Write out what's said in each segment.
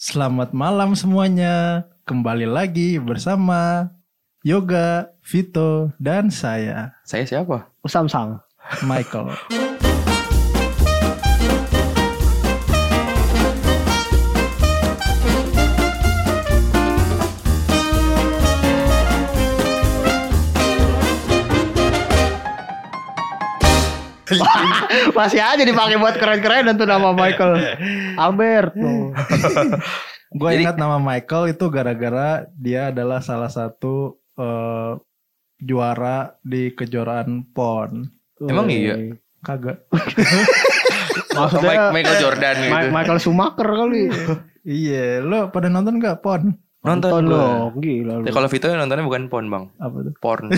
Selamat malam semuanya. Kembali lagi bersama Yoga, Vito, dan saya, Saya siapa? Usam Sang. Michael. Masih aja dipakai buat keren-keren tuh nama Michael. Albert. tuh. Gue ingat nama Michael itu gara-gara dia adalah salah satu eh, juara di kejuaraan PON. Emang iya? Kagak. Maksudnya Michael Jordan gitu. Michael Schumacher kali. Iya, lo pada nonton gak PON? Nonton Nonton gua. lo, gila lu. Ya, kalau Vito nontonnya bukan pon bang, Apa tuh? porn.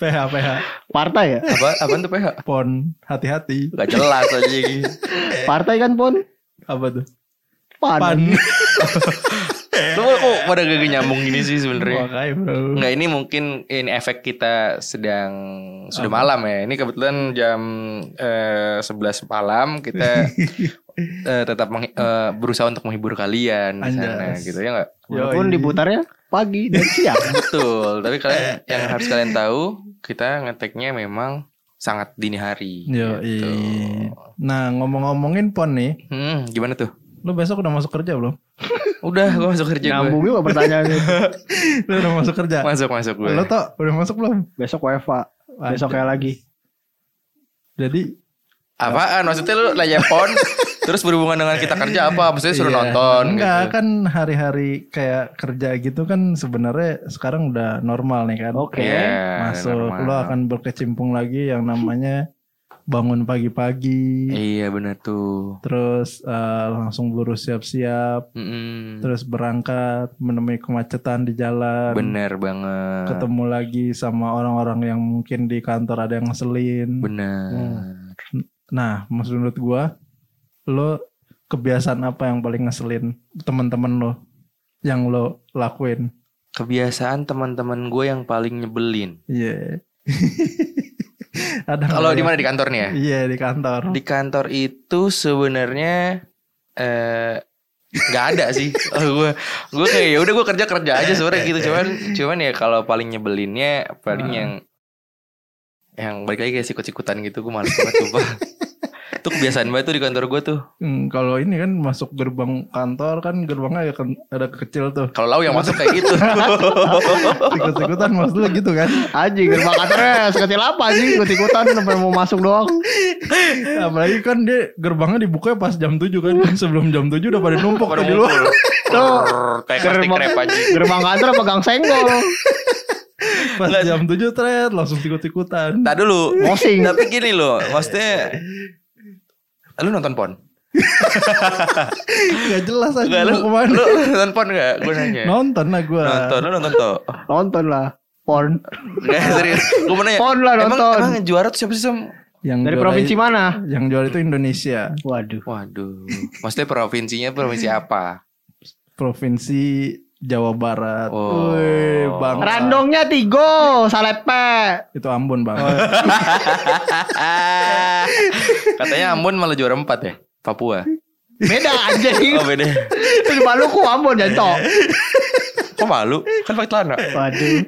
PH, PH. Partai ya? Apa? Apaan tuh PH? PON, hati-hati. Gak jelas aja. Partai kan pun Apa tuh? pan. Pan. Lu kok pada gak nyambung gini sih sebenarnya? Makanya bro. Enggak ini mungkin ini efek kita sedang sudah malam ya. Ini kebetulan jam eh, 11 malam kita eh, tetap eh, berusaha untuk menghibur kalian di sana gitu ya enggak? Walaupun diputarnya pagi dan siang. Betul. Tapi kalian yang harus kalian tahu kita ngeteknya memang sangat dini hari. Yo, gitu. Nah, ngomong-ngomongin PON nih, Hmm, gimana tuh? lu besok udah masuk kerja belum? Udah, gue masuk kerja gue. Nyambung juga pertanyaannya. Lu udah masuk kerja? Masuk masuk gue. Lu tau udah masuk belum? Besok WFA. Besoknya lagi. Jadi Apaan? Maksudnya lu nanya pon terus berhubungan dengan kita kerja apa? Maksudnya suruh iya, nonton Enggak, gitu. kan hari-hari kayak kerja gitu kan sebenarnya sekarang udah normal nih kan. Oke. Iya, Masuk normal. lu akan berkecimpung lagi yang namanya bangun pagi-pagi, Iya benar tuh. terus eh, langsung buru siap-siap, Mm-mm. terus berangkat menemui kemacetan di jalan. Bener banget. ketemu lagi sama orang-orang yang mungkin di kantor ada yang ngeselin. Bener. Nah, maksud menurut gua, lo kebiasaan apa yang paling ngeselin teman-teman lo yang lo lakuin? Kebiasaan teman-teman gue yang paling nyebelin. Iya. ada Kalau di ya? mana di kantor nih ya? Iya di kantor. Di kantor itu sebenarnya eh nggak ada sih. gue gue kayak ya udah gue kerja kerja aja sebenarnya gitu. Cuman cuman ya kalau paling nyebelinnya paling Ah. yang yang balik lagi kayak sikut-sikutan gitu gue males banget sumpah. Itu kebiasaan banget tuh di kantor gue tuh. Hmm, kalau ini kan masuk gerbang kantor kan gerbangnya ada, ke- ada kecil tuh. Kalau lau yang masuk kayak gitu. Ikut-ikutan maksud lo gitu kan? Aji gerbang kantornya sekecil apa sih ikut-ikutan sampai mau masuk doang. Apalagi kan dia gerbangnya dibuka pas jam 7 kan. Sebelum jam 7 udah pada numpuk Pada di luar. Tuh. kayak Gerbang-. Gerbang kantor pegang senggol. Pas jam 7 tret langsung ikut-ikutan. Tak dulu. Mosing. Tapi gini loh, maksudnya lu nonton pon? Gak jelas aja Enggak, lu, ke mana. lu nonton pon gak? Gue nanya. Nonton lah gue. Nonton, lu nonton tuh. Nonton lah. Porn. Gak serius. Gue mau nanya. Pon lah emang, nonton. emang yang juara tuh siapa sih Sam? Yang Dari provinsi mana? Yang juara itu Indonesia. Waduh. Waduh. Maksudnya provinsinya provinsi apa? Provinsi Jawa Barat. Oh. Wih, bang. Randongnya Tigo, Salepe. Itu Ambon bang. Oh. Katanya Ambon malah juara 4 ya? Papua. Beda anjing. Oh beda. Itu Maluku Ambon jantok. Kok malu? Kan pakai celana. Waduh.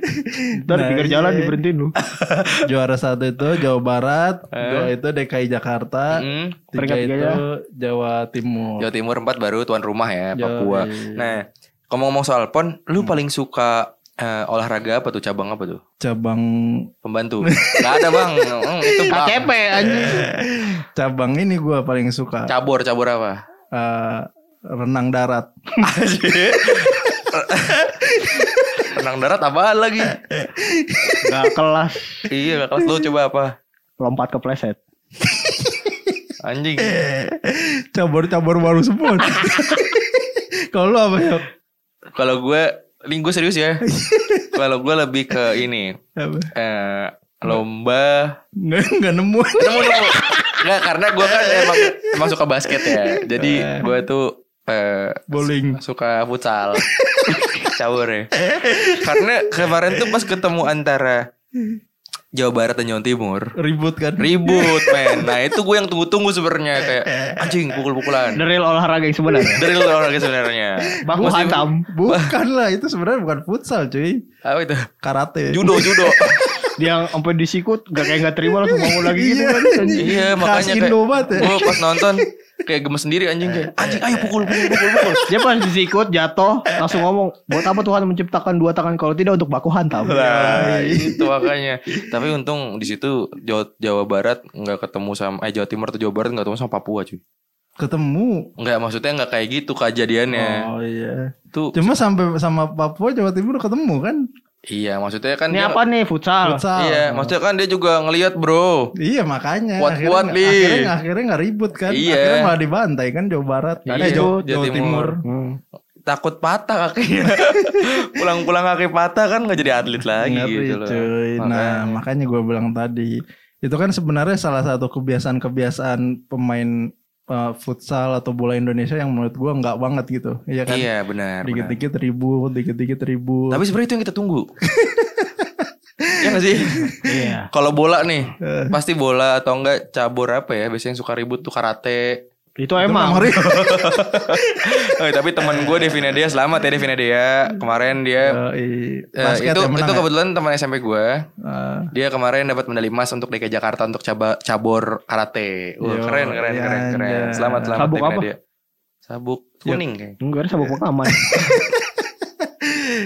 Ntar Nah, pinggir jalan iya. diberhentiin lu. juara satu itu Jawa Barat. Eh. Dua itu DKI Jakarta. Hmm. Tiga itu tiganya. Jawa Timur. Jawa Timur 4 baru tuan rumah ya, Papua. Yoi. Nah, ngomong-ngomong soal pon, lu paling suka eh, olahraga apa tuh? Cabang apa tuh? Cabang Pembantu. Gak ada bang. Hmm, itu bang. KCP anjing. cabang ini gue paling suka. Cabur, cabur apa? Eh, renang darat. Renang darat apaan lagi? Gak kelas. iya, gak kelas lu coba apa? Lompat ke pleset. Anjing. Cabur-cabur baru semua. Kalau lu apa ya? Kalau gue, ini gue serius ya. Kalau gue lebih ke ini, Apa? eh, lomba. Nggak, nggak nemu. Nemu nemu. Nggak, karena gue kan emang emang suka basket ya. Jadi gue tuh eh, Bowling. suka futsal. Cabur ya. Karena kemarin tuh pas ketemu antara Jawa Barat dan Jawa Timur Ribut kan? ribut men nah itu gue yang tunggu-tunggu sebenarnya kayak anjing pukul-pukulan The real olahraga yang sebenarnya. dari olahraga sebenarnya Mesti- hantam. Bukan lah, itu sebenarnya bukan futsal cuy. apa itu Karate. judo judo Dia sampai disikut gak kayak gak terima langsung bangun lagi gitu kan. iya makanya kayak ya. gue pas nonton kayak gemes sendiri anjing kayak anjing ayo pukul pukul pukul pukul Dia pas disikut jatuh langsung ngomong, "Buat apa Tuhan menciptakan dua tangan kalau tidak untuk baku hantam?" Nah, itu makanya. Tapi untung di situ Jawa, Jawa Barat nggak ketemu sama eh Jawa Timur atau Jawa Barat nggak ketemu sama Papua cuy. Ketemu. Nggak maksudnya nggak kayak gitu kejadiannya. Oh iya. Tuh Cuma sampai sama Papua Jawa Timur ketemu kan? Iya maksudnya kan Ini dia- apa nih futsal? Futsal. Iya, maksudnya kan dia juga ngelihat bro. Iya makanya Kuat-kuat, akhirnya, Li. akhirnya, akhirnya gak ribut kan Iya. Akhirnya malah dibantai kan Jawa Barat Iya, Eh, Jawa, Jawa Jawa Timur. Timur, Hmm. Takut patah kakinya. Pulang-pulang kaki patah kan nggak jadi atlet lagi Ngeri, gitu loh. cuy. Nah Makanya. makanya gue bilang tadi Itu kan sebenarnya salah satu kebiasaan-kebiasaan pemain uh, futsal atau bola Indonesia Yang menurut gue nggak banget gitu Iya kan Iya benar. Dikit-dikit ribut, dikit-dikit ribut Tapi sebenarnya itu yang kita tunggu. Iya gak sih? Iya. Kalau bola nih, Eh. pasti bola atau enggak cabur apa ya? Biasanya yang suka ribut tuh karate. Itu emang. Emang ribut. Oh, tapi teman gue Devina Dea selamat ya Devina Dea. Kemarin dia eh, Basket itu menang itu ya? kebetulan teman SMP gue. Ah. Dia kemarin dapat medali emas untuk DKI Jakarta untuk caba, cabur karate. Wah, Yo, keren keren iya, keren keren. anjay. Selamat selamat Sabuk Devina apa? Dea. Sabuk kuning kayak. Enggak ada sabuk pengaman.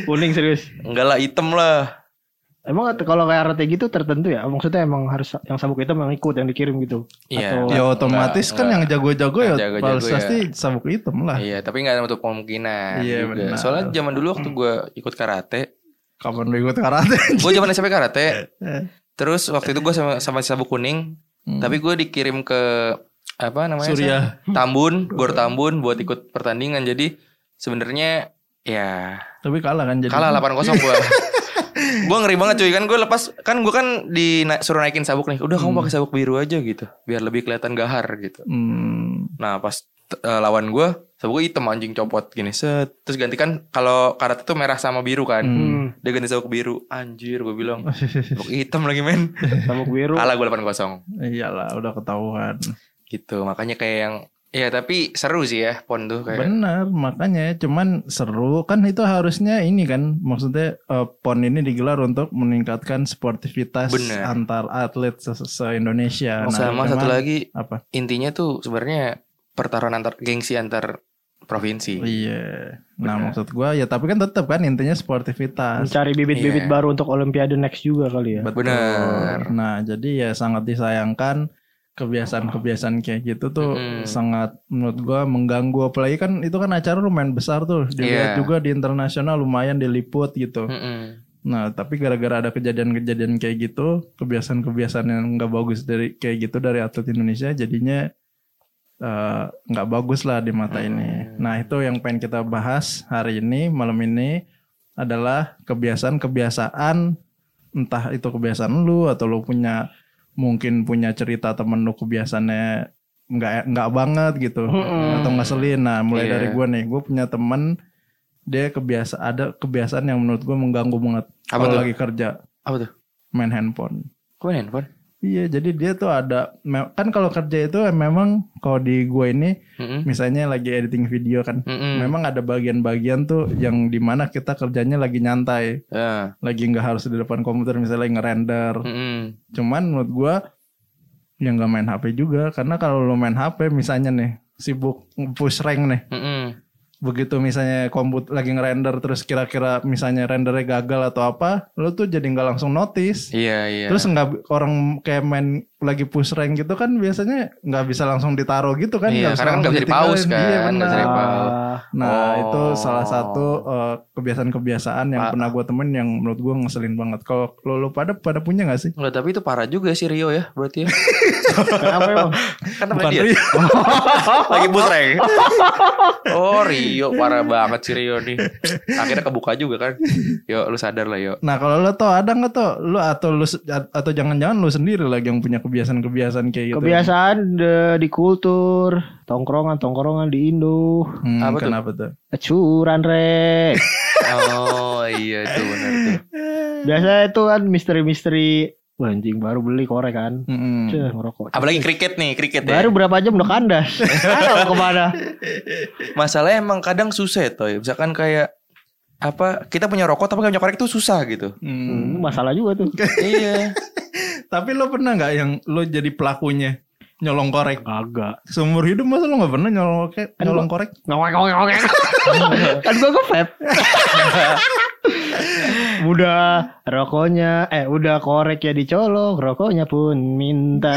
Kuning serius. Enggak lah hitam lah. Emang kalau kayak RT gitu tertentu ya? Maksudnya emang harus yang sabuk hitam yang ikut yang dikirim gitu? Iya. Atau- Ya otomatis Enggak, kan enggak. yang jago-jago ya jago-jago pasti ya. pasti sabuk hitam lah. Iya, tapi nggak menutup kemungkinan Iya, juga. benar. Soalnya zaman dulu waktu gue ikut karate, Kapan lu ikut karate? gue zaman SMP karate. Eh. Terus waktu itu gue sama, sama sabuk kuning, Hmm. tapi gue dikirim ke apa namanya? Surya. Sa? Tambun, Gor Tambun buat ikut pertandingan. Jadi sebenarnya ya Tapi kalah kan jadi. kalah 8-0 gue. gue ngeri banget cuy kan gue lepas kan gue kan disuruh naikin sabuk nih. Udah kamu pakai sabuk biru aja gitu, biar lebih kelihatan gahar gitu. Hmm. Nah pas eh, lawan gue sabuk gue hitam anjing copot gini set terus gantikan kalau karate tuh merah sama biru kan Hmm. dia ganti sabuk biru anjir gue bilang sabuk hitam lagi men Sabuk biru. kalah gue 8-0 Iyalah udah ketahuan. gitu makanya kayak yang ya tapi seru sih ya pon tuh kayak Benar, makanya cuman seru kan itu harusnya ini kan maksudnya eh, PON ini digelar untuk meningkatkan sportivitas Benar. antar atlet se, Indonesia. sama satu lagi apa? intinya tuh sebenarnya pertarungan antar gengsi antar provinsi Iya. Nah, Benar. maksud gua ya tapi kan tetap kan intinya sportivitas. Mencari bibit-bibit Iya. baru untuk Olimpiade next juga kali ya. Betul. Benar. Nah, jadi ya sangat disayangkan kebiasaan-kebiasaan kayak gitu tuh Mm-mm. sangat menurut gua mengganggu apalagi kan itu kan acara lumayan besar tuh dilihat Iya. juga di internasional lumayan diliput gitu. Mm-mm. Nah, tapi gara-gara ada kejadian-kejadian kayak gitu, kebiasaan-kebiasaan yang nggak bagus dari kayak gitu dari atlet Indonesia jadinya eh, nggak bagus lah di mata ini. Nah, itu yang pengen kita bahas hari ini malam ini adalah kebiasaan-kebiasaan entah itu kebiasaan lu atau lu punya mungkin punya cerita temen lu kebiasaannya nggak nggak banget gitu Mm-mm. atau ngeselin. Nah, mulai Iya. dari gue nih, gue punya temen dia kebiasa ada kebiasaan yang menurut gue mengganggu banget Apa kalau tuh? lagi kerja apa tuh main handphone. kok main handphone Iya, jadi dia tuh ada kan kalau kerja itu memang kalau di gue ini Mm-mm. misalnya lagi editing video kan, Mm-mm. memang ada bagian-bagian tuh yang di mana kita kerjanya lagi nyantai, Ya. lagi nggak harus di depan komputer misalnya lagi ngerender. Mm-mm. Cuman menurut gue yang nggak main HP juga karena kalau lo main HP misalnya nih sibuk push rank nih Mm-mm. Begitu misalnya komputer lagi ngerender terus kira-kira misalnya rendernya gagal atau apa lo tuh jadi nggak langsung notice. Iya iya. Terus nggak orang kayak main lagi push rank gitu kan biasanya nggak bisa langsung ditaruh gitu kan Iya, bisa karena kan langsung nggak bisa di-pause ditinggalin. kan, iya nggak bisa benar di-pause. Ah, nah Oh. itu salah satu eh, kebiasaan-kebiasaan yang Pak. pernah gue temen yang menurut gue ngeselin banget kalau lo, lo pada pada punya nggak sih Enggak, tapi itu parah juga sih Rio ya berarti ya. kenapa emang? kan Bukan namanya dia. Rio. Lagi busreng. oh Rio parah banget sih Rio nih. Akhirnya kebuka juga kan. Yo lu sadar lah yo. Nah kalau lo tau ada nggak tau lo atau lo se- atau jangan-jangan lo sendiri lagi yang punya kebiasaan-kebiasaan kayak gitu. Kebiasaan de- di kultur, tongkrongan-tongkrongan di Indo. Hmm, Apa tuh? kenapa tuh? Curan rek. Oh iya itu benar tuh. Biasanya itu kan misteri-misteri Wah, anjing baru beli korek kan. Cih, ngerokok. Apalagi kriket nih, kriket ya. Baru berapa jam udah kandas. Ah, mau ke mana? Masalahnya emang kadang susah ya, Toy. Misalkan kayak apa kita punya rokok tapi gak punya korek itu susah gitu. Hmm. Hmm, masalah juga tuh. iya. Tapi lo pernah nggak yang lo jadi pelakunya nyolong korek? Agak. Seumur hidup masa lo nggak pernah nyolong korek? Nyolong korek? Ngawek ngawek ngawek. kan gua ngevap. udah rokoknya eh udah korek ya dicolok rokoknya pun minta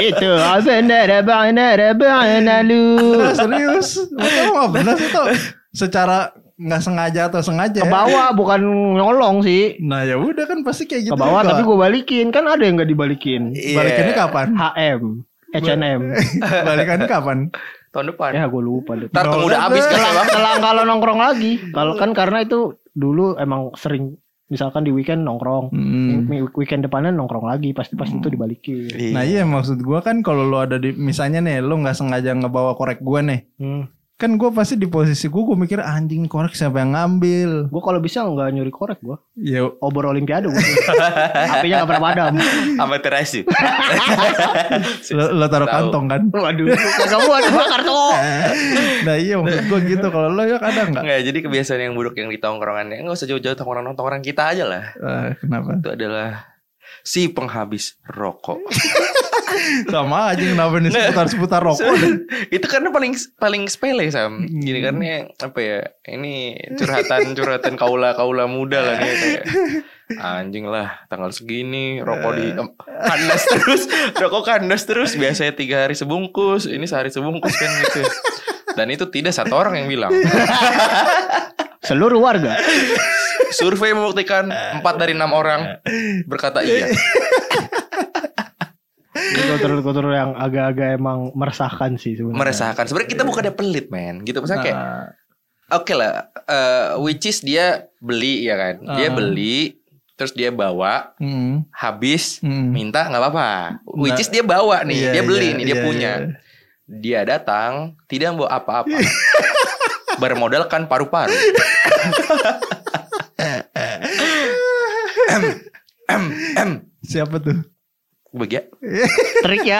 itu benar benar benar lu serius? Lo nggak pernah sih? Secara nggak sengaja atau sengaja? ke ya? bawah bukan nyolong sih Nah ya udah kan pasti kayak gitu. ke bawah tapi gue balikin kan ada yang nggak dibalikin Iya. Balikannya kapan? HM H&M Balikannya kapan? Tahun depan. ya gue lupa deh Ntar tunggu udah habis kan selang kalau nongkrong lagi kalau kan karena itu dulu emang sering misalkan di weekend nongkrong Hmm. Weekend depannya nongkrong lagi pasti pasti itu dibalikin Nah iya maksud gua kan kalau lo ada di misalnya nih lo nggak sengaja ngebawa korek gua nih, hmm. Kan gua pasti di posisi gua gua mikir anjing korek siapa yang ngambil? gue kalau bisa nggak nyuri korek gue Ya obor olimpiade gue apinya nggak pernah padam Amatir aja. lo, lo taruh kantong kan? waduh kagak buat bakar tuh nah iya maksud gua gitu kalau lo ya ada nggak? Enggak, jadi kebiasaan yang buruk yang di tongkrongannya enggak usah jauh-jauh tongkrongan-tongkrongan kita aja lah. Eh, kenapa? Itu adalah si penghabis rokok. Sama aja kenapa nih seputar-seputar rokok? itu karena paling paling sepele sam. Gini karena apa ya? Ini curhatan-curhatan kaula-kaula muda lah nih kayak anjing lah tanggal segini rokok di em, kandas terus rokok kandas terus biasanya tiga hari sebungkus ini sehari sebungkus kan gitu dan itu tidak satu orang yang bilang seluruh warga survei membuktikan empat dari enam orang berkata iya kotor-kotor yang agak-agak emang meresahkan sih sebenarnya meresahkan sebenarnya kita bukannya pelit men gitu misalnya kayak Nah, Oke lah, eh, which is dia beli ya kan, dia Ah. beli, terus dia bawa, hmm, habis, hmm. minta nggak apa-apa. Which Nah, is dia bawa nih, iya, dia beli iya, nih, dia iya, punya. iya. Dia datang, tidak membawa apa-apa, bermodalkan paru-paru. Siapa tuh? bagia. trik ya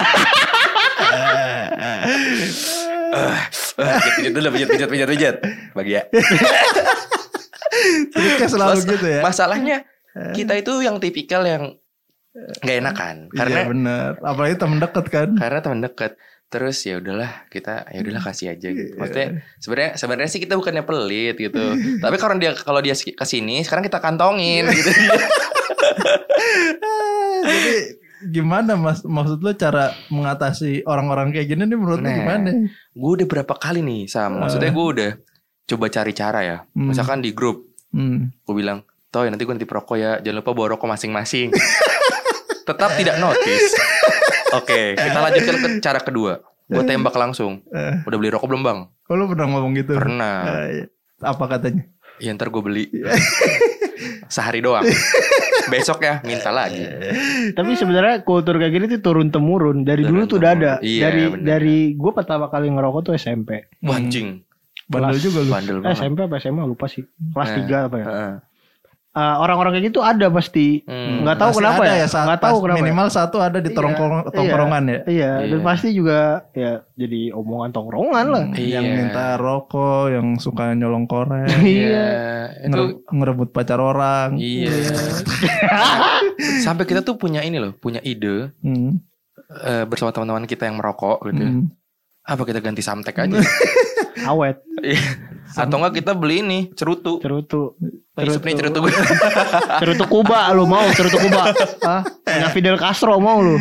Pijat dulu, pijat, pijat, pijat, pijat. Bagia. Triknya selalu Mas- gitu ya. Masalahnya kita itu yang tipikal yang nggak enakan karena iya bener. Apalagi temen deket kan. karena teman dekat terus ya udahlah kita ya udahlah kasih aja Iya. gitu. Maksudnya sebenarnya sebenarnya sih kita bukannya pelit gitu. Tapi kalau dia kalau dia ke sini sekarang kita kantongin gitu. Jadi gimana mas? Maksud lo cara mengatasi orang-orang kayak gini nih menurut lo Nah. gimana? gue udah berapa kali nih Sam. Maksudnya gue udah coba cari cara ya. Hmm. Misalkan di grup Hmm. gue bilang, "Toy, nanti gue nanti perokok ya. Jangan lupa bawa rokok masing-masing." Tetap tidak notice. Oke, kita lanjutkan ke cara kedua. Gue tembak langsung. Eh, Udah beli rokok belum bang? oh, lo pernah ngomong gitu? Pernah. Eh, apa katanya? Ya ntar gue beli Sehari doang Besok ya minta lagi. Tapi sebenarnya kultur kayak gini tuh turun temurun. Dari dulu Turun tuh udah ada. Iya, dari bener. dari gue pertama kali ngerokok tuh SMP Wancing Bandel Kelas- juga lu. Bandel Eh, banget. SMP apa SMA lupa sih. Kelas 3 apa ya? Heeh. Eh, orang-orang kayak gitu ada pasti Hmm. nggak tahu Pasti kenapa ada ya saat- nggak tahu kenapa ya. Minimal satu ada di Iya, tongkrong- iya. tongkrongan ya. iya dan Iya. pasti juga ya jadi omongan tongkrongan lah Iya. Yang minta rokok, yang suka nyolong korek, Iya. Itu ngere- ngerebut pacar orang. Iya Sampai kita tuh punya ini loh Punya ide Hmm. eh, Bersama teman-teman kita yang merokok gitu Hmm. Apa kita ganti samtek aja awet Iya. Atau enggak kita beli ini Cerutu. Cerutu. Isep nih cerutu. gue. Cerutu kuba lu mau? Cerutu kuba. Ah punya Fidel Castro mau lu?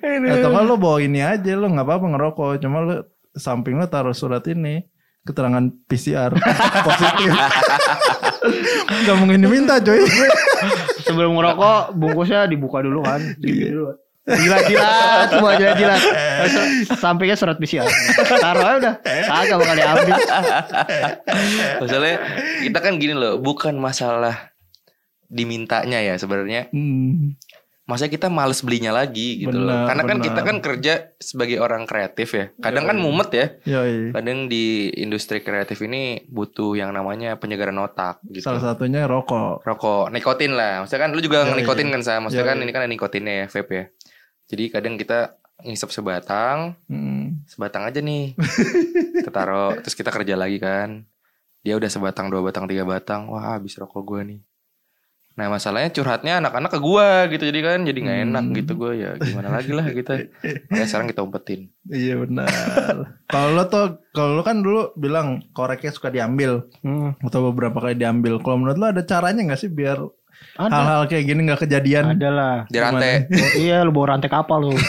Atau kan lo bawa ini aja lo nggak apa-apa ngerokok, cuma lo samping lo taruh surat ini keterangan PCR positif. Gak mungkin diminta coy. sebelum ngerokok bungkusnya dibuka dulu kan. Gini dulu jilat-jilat semua jilat-jilat sampingnya surat PCR taruh aja udah kagak bakal diambil Masalahnya kita kan gini loh Bukan masalah Dimintanya ya sebenarnya Hmm. Masa kita males belinya lagi gitu loh. Benar, Karena kan benar. kita kan kerja sebagai orang kreatif ya. Kadang kan mumet ya. Yoi. Kadang di industri kreatif ini butuh yang namanya penyegaran otak gitu. Salah satunya rokok. Rokok, nikotin lah. Maksudnya kan lu juga Yoi. nikotin kan sama. Maksudnya Yoi. kan ini kan ada nikotinnya ya, vape ya. Jadi kadang kita ngisep sebatang, Hmm. sebatang aja nih. kita taruh, terus kita kerja lagi kan. Dia udah sebatang, dua batang, tiga batang. Wah, habis rokok gua nih. Nah masalahnya curhatnya anak-anak ke gua gitu jadi kan jadi nggak enak Hmm. gitu gua ya gimana lagi lah kita. Makanya sekarang kita umpetin. Iya benar. kalau lo tuh, kalau lo kan dulu bilang koreknya suka diambil Hmm. atau beberapa kali diambil. Kalau menurut lo ada caranya nggak sih biar. Hal-hal kayak gini nggak kejadian? Ada lah. Di rantai. Oh, iya lu bawa rantai kapal lu.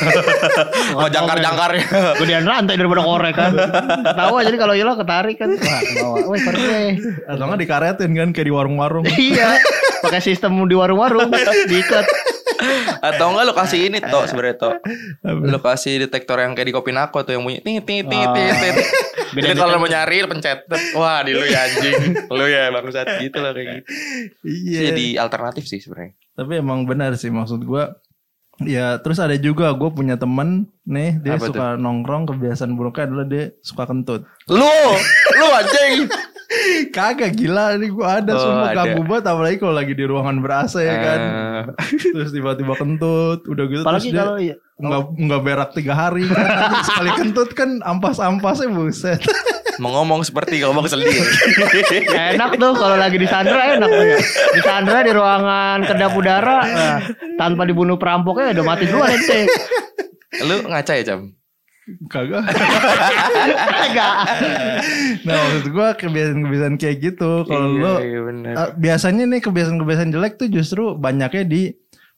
Oh jangkar-jangkar ya. Gedean rantai daripada korek kan. Tahu aja nih kalau hilang ketarik kan. Wah, ke bawah. Woi, korek. Atau nggak dikaretin kan kayak di warung-warung. Iya. Pakai sistem di warung-warung diikat. Atau enggak lo kasih ini toh sebenarnya toh. Lo kasih detektor yang kayak di Kopinako tuh yang bunyi tit tit tit tit. Beda Jadi kalau mau nyari pencet. Wah, di lu ya anjing. Lu ya bangsat gitu lah kayak gitu. Iya. Jadi alternatif sih sebenarnya. Tapi emang benar sih maksud gua. Ya terus ada juga gue punya temen nih dia Apa suka nongkrong kebiasaan buruknya adalah dia suka kentut. Lu, lu anjing. Kagak gila nih gue ada Oh, semua ganggu banget apalagi kalau lagi di ruangan ber AC ya kan. Eh, Terus tiba-tiba kentut udah gitu Apalagi terus dia kalau iya. nggak nggak berak tiga hari kan. Sekali kentut kan ampas-ampasnya buset. mau ngomong seperti ngomong sendiri. Ya, enak tuh kalau lagi di Sandra enak tuh ya. Di Sandra di ruangan kedap udara nah, tanpa dibunuh perampoknya udah mati duluan ente. lu ngaca ya, Cam? Kagak. Enggak. Nah maksud gue kebiasaan-kebiasaan kayak gitu. Kalau Iya, lo iya bener. Uh, biasanya nih kebiasaan-kebiasaan jelek tuh justru banyaknya di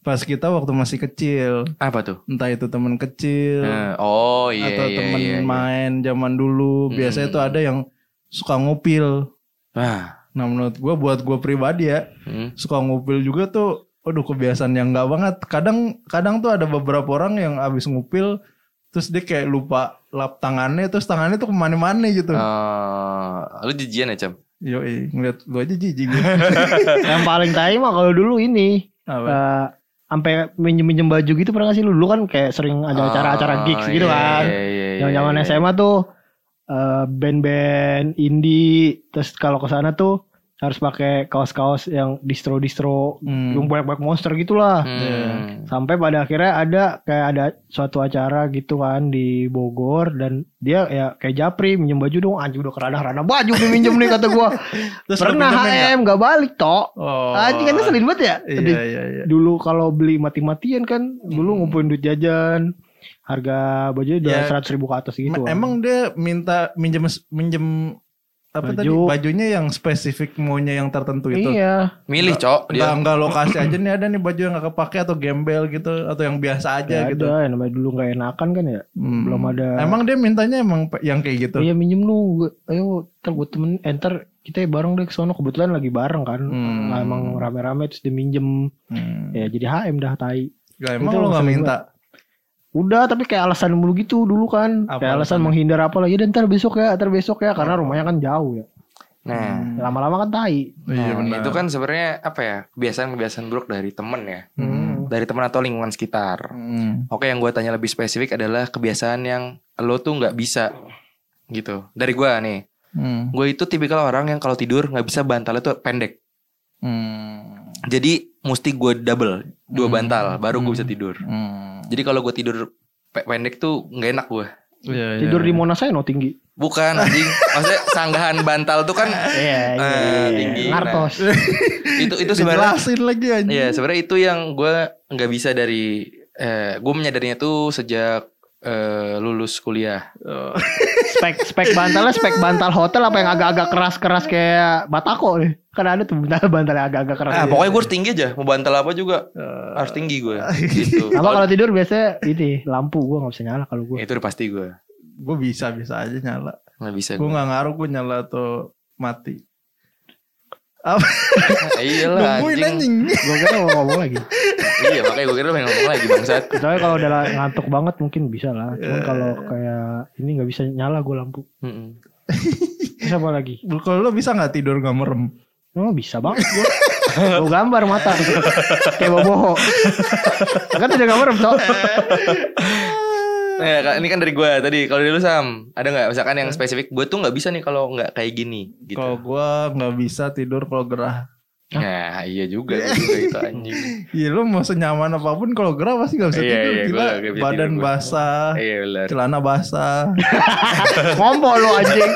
pas kita waktu masih kecil. Apa tuh? Entah itu temen kecil Eh, oh iya atau iya temen iya. iya. main zaman dulu. Biasanya Hmm. tuh ada yang suka ngupil. Ah, Nah menurut gua buat gua pribadi ya hmm. suka ngupil juga tuh. Waduh kebiasaan yang nggak banget. Kadang kadang tuh ada beberapa orang yang abis ngupil terus dia kayak lupa lap tangannya terus tangannya tuh ke mana-mana gitu. Eh, lu jijian ya, Cam? Yoi ngeliat lu aja jijik. Yang paling tai mah kalau dulu ini Apa? eh, sampai minjem-minjem baju gitu pernah gak sih lu dulu kan kayak sering ada acara-acara Oh, gigs gitu iya, kan. Iya, iya, iya, Zaman-zaman iya. SMA tuh eh, band-band indie terus kalau ke sana tuh harus pakai kaos-kaos yang distro-distro Hmm. yang banyak-banyak monster gitulah. Hmm. Sampai pada akhirnya ada kayak ada suatu acara gitu kan di Bogor dan dia ya kayak Japri minjem baju dong anjing udah kerana-kerana baju nih minjem nih kata gua. Terus Pernah? HM gak balik tok. Oh. Anjing kan selin banget ya. Iya Tadi iya iya. Dulu kalau beli mati-matian kan dulu Hmm. ngumpulin duit jajan. Harga bajunya udah Ya, seratus ribu ke atas gitu. Kan. Emang dia minta minjem minjem apa Baju. tadi bajunya yang spesifik maunya yang tertentu itu. Iya. Milih, Cok. Enggak Dia. enggak lokasi aja nih ada nih baju yang nggak kepake atau gembel gitu atau yang biasa aja Gak gitu. ada yang namanya dulu gak enakan kan ya. Hmm. Belum ada. Emang dia mintanya emang yang kayak gitu. Iya minjem lu. Ayo ntar gue temen enter kita bareng deh ke sono kebetulan lagi bareng kan. Hmm. Emang rame-rame terus dia minjem Hmm. ya jadi HM dah tai. Gak, emang Itu lo nggak sering minta. Udah tapi kayak alasan mulu gitu dulu kan. Apa kayak alasan menghindar apa lagi dan ntar besok ya, ntar besok ya karena rumahnya kan jauh ya. Nah, Lama-lama kan tai. Iya nah, benar. itu kan sebenarnya apa ya? Kebiasaan-kebiasaan buruk dari temen ya. Hmm. Dari teman atau lingkungan sekitar. Hmm. Oke, yang gue tanya lebih spesifik adalah kebiasaan yang lo tuh nggak bisa gitu. Dari gue nih, Hmm. gue itu tipikal orang yang kalau tidur nggak bisa bantalnya tuh pendek. Hmm. Jadi mesti gue double dua Hmm. bantal baru gue Hmm. bisa tidur. Hmm. Jadi kalau gue tidur pe- pendek tuh nggak enak gue. Iya, iya, Tidur di iya. Monas saya no tinggi. Bukan anjing. Maksudnya sanggahan bantal tuh kan Iya, eh, tinggi. Nah, Ngartos. itu itu sebenarnya lagi aja. Iya sebenarnya itu yang gue nggak bisa dari eh, gue menyadarinya tuh sejak eh, lulus kuliah. spek spek bantalnya spek bantal hotel apa yang agak-agak keras-keras kayak batako nih. Kan ada tuh bantal bantal yang agak-agak keras. Ah pokoknya gue harus tinggi aja. Mau bantal apa juga Eh, harus tinggi gue. gitu. Apa kalau tidur biasanya ini lampu gua nggak bisa nyala kalau gua. itu udah pasti gue gue bisa bisa aja nyala. nggak bisa. Gue Gue. nggak ngaruh gue nyala atau mati. Iya lah Nungguin anjing. anjing. Gua kira mau ngomong lagi. iya makanya gue kira pengen ngomong lagi bangsat. Soalnya kalau udah ngantuk banget mungkin bisa lah. Cuman Eh. kalau kayak ini nggak bisa nyala gua lampu. Terus apa lagi? Kalau lo bisa nggak tidur nggak merem? Oh bisa banget gua. Gue gambar mata. Kayak boboho. Kan tidak gambar, Cok. Nah, Kak, ini kan dari gue tadi. Kalau dari lu Sam, ada nggak misalkan yang spesifik? Gue tuh nggak bisa nih kalau nggak kayak gini, gitu. Kalau gua nggak bisa tidur kalau gerah. Nah, iya juga, juga itu anjing. Iya lu mau senyaman apa pun kalau gerah pasti gak bisa Iya, tidur. iya, Gila, gua bisa badan tidur, gua. basah, Iya celana basah. Ngompo lu anjing.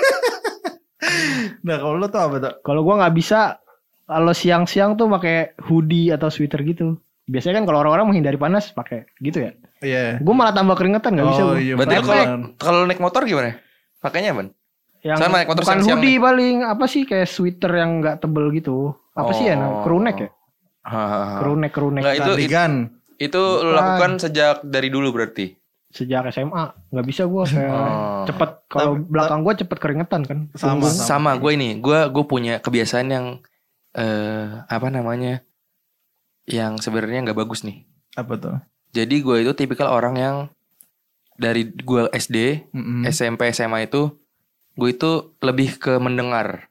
nah kalau lu tuh apa tuh? Kalau gua nggak bisa kalau siang-siang tuh pakai hoodie atau sweater gitu. Biasanya kan kalau orang-orang menghindari panas pakai gitu ya. Iya. Gue malah tambah keringetan nggak bisa Oh gua. iya. Berarti kalau kalau naik motor gimana? Pakainya apa? Yang Sama naik motor bukan siang-siang hoodie paling apa sih kayak sweater yang nggak tebel gitu. Apa sih ya? Oh. Crew neck ya? Hahaha. Crew neck, crew neck. Nggak, itu, itu, itu lu Bukan. lakukan sejak dari dulu berarti. Sejak SMA nggak bisa gue kayak Oh. cepet kalau belakang gue cepet keringetan kan. Sama, Punggung. Sama gue ini, gue gue punya kebiasaan yang eh apa namanya? Yang sebenarnya nggak bagus nih. Apa tuh? Jadi gue itu tipikal orang yang dari gue SD, Mm-mm. SMP, SMA itu gue itu lebih ke mendengar.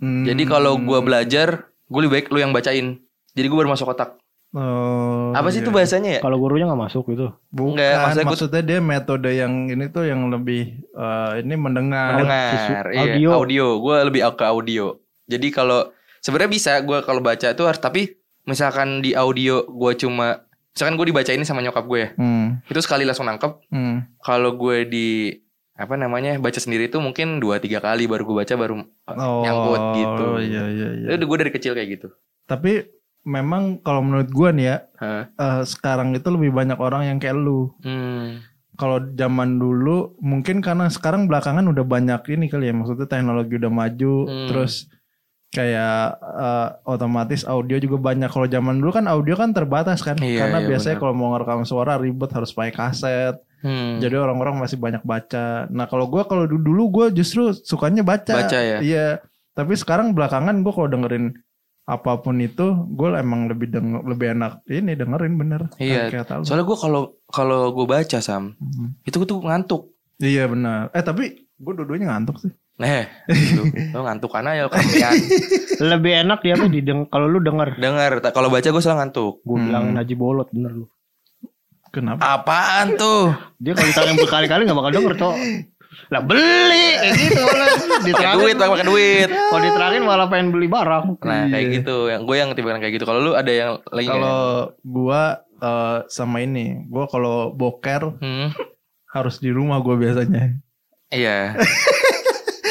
Hmm. Jadi kalau gue belajar, gue lebih baik lu yang bacain. Jadi gue baru masuk otak. Oh, Apa sih iya. itu bahasanya ya? Kalau gurunya nggak masuk gitu. Bukan, Enggak, maksudnya maksudnya, dia metode yang ini tuh yang lebih eh, ini mendengar. Mendengar, visu- iya. audio. audio. Gue lebih ke audio. Jadi kalau sebenarnya bisa gue kalau baca itu harus tapi misalkan di audio gue cuma misalkan gue dibacain sama nyokap gue ya, Hmm. itu sekali langsung nangkep. Hmm. Kalau gue di apa namanya baca sendiri itu mungkin dua tiga kali baru gue baca baru Oh, nyangkut gitu. Iya iya iya. Itu gue dari kecil kayak gitu. Tapi memang kalau menurut gua nih ya, Hah? eh, sekarang itu lebih banyak orang yang kayak lu. Hmm. Kalau zaman dulu mungkin karena sekarang belakangan udah banyak ini kali ya, maksudnya teknologi udah maju, Hmm. terus kayak eh, otomatis audio juga banyak. Kalau zaman dulu kan audio kan terbatas kan, Iya, karena iya, biasanya kalau mau ngerekam suara ribet harus pakai kaset. Hmm. Jadi orang-orang masih banyak baca. Nah kalau gua kalau du- dulu gue justru sukanya baca. Baca ya? Iya. Tapi sekarang belakangan gue kalau dengerin apa pun itu, gue emang lebih denger, lebih enak ini dengerin bener. Iya. Tahu. Soalnya gue kalau kalau gue baca sam, Hmm. itu gue tuh ngantuk. Iya benar. Eh tapi gue dua-duanya ngantuk sih. Nah, gitu. lo ngantuk karena ya. Lebih enak dia apa dideng kalau lu denger. Dengar, ta- kalau baca gue selalu ngantuk. Gue Hmm. bilangin Haji Bolot bener lu. Kenapa? Apaan tuh? Dia kalau ditanya berkali-kali gak bakal denger cok. Lah beli kayak gitu lah. Pakai Diterangin. duit, pakai duit. Kalau diterangin malah pengen beli barang. Nah, kayak Iya. gitu. Yang gue yang tipe kayak gitu. Kalau lu ada yang lagi? Kalau gua eh, sama ini, gua kalau boker Hmm, harus di rumah gue biasanya. iya.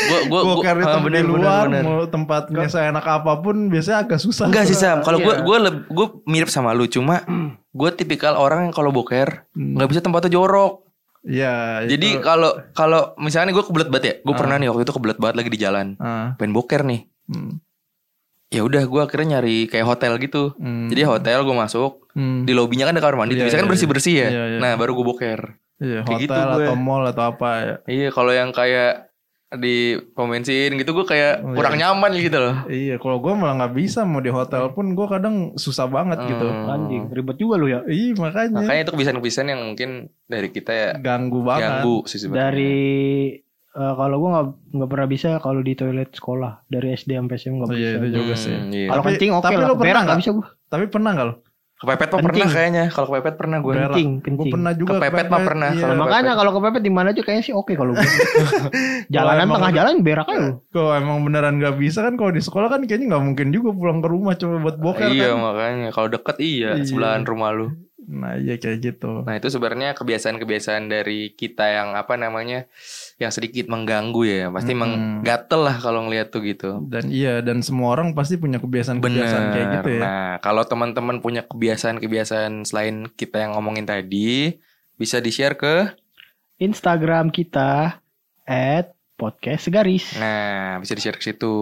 gue gue boker itu ah, di luar, mau tempatnya saya enak apa pun biasanya agak susah. Enggak sih Sam, kalau gue Iya. gue gue mirip sama lu, cuma gue tipikal orang yang kalau boker Hmm. nggak bisa tempatnya jorok. Iya. Jadi itu- kalau kalau misalnya gue kebelet banget ya, gue Ah. pernah nih waktu itu kebelet banget lagi di jalan, Ah, pengen boker nih. hmm, Ya udah gue akhirnya nyari kayak hotel gitu. hmm, Jadi hotel gue masuk, hmm, di lobbynya kan ada kamar mandi, Iya, biasanya kan iya, bersih bersih ya. Iya, iya. Nah baru gue boker. iya, kayak hotel gitu gue. atau mall atau apa ya. Iya kalau yang kayak di pom bensin gitu gue kayak Oh, kurang iya. nyaman gitu loh. Iya, kalau gue malah nggak bisa mau di hotel pun gue kadang susah banget gitu. Hmm. Anjing, ribet juga lu ya. Iya makanya, Makanya itu kebiasaan-kebiasaan yang mungkin dari kita ya ganggu banget. ganggu sih sebenarnya. Dari eh, kalau gua nggak nggak pernah bisa kalau di toilet sekolah dari SD sampai SMA nggak Oh, bisa. iya, itu juga Hmm, sih. iya. Kalau Tapi- kencing oke tapi lah. lu pernah nggak bisa gua. Tapi pernah nggak lo? Kepepet mah Kencing. pernah kayaknya. Kalau kepepet pernah gue. Berak. Kencing, Gue kencing. pernah juga. Kepepet mah pernah, Iya. kalau Nah, makanya kalau kepepet di mana aja kayaknya sih oke kalau gua. Jalanan emang tengah jalan berak aja. Kalau emang beneran nggak bisa kan kalau di sekolah kan kayaknya nggak mungkin juga pulang ke rumah cuma buat boker iya kan. makanya kalau deket iya, Iya. sebelahan rumah lu. Nah iya kayak gitu. Nah itu sebenarnya kebiasaan-kebiasaan dari kita yang apa namanya yang sedikit mengganggu ya. Pasti Mm-mm. menggatel lah kalau ngeliat tuh gitu. Dan iya dan semua orang pasti punya kebiasaan-kebiasaan Bener. kayak gitu ya. Nah kalau teman-teman punya kebiasaan-kebiasaan selain kita yang ngomongin tadi, bisa di share ke. Instagram kita at podcast segaris. Nah bisa di share ke situ.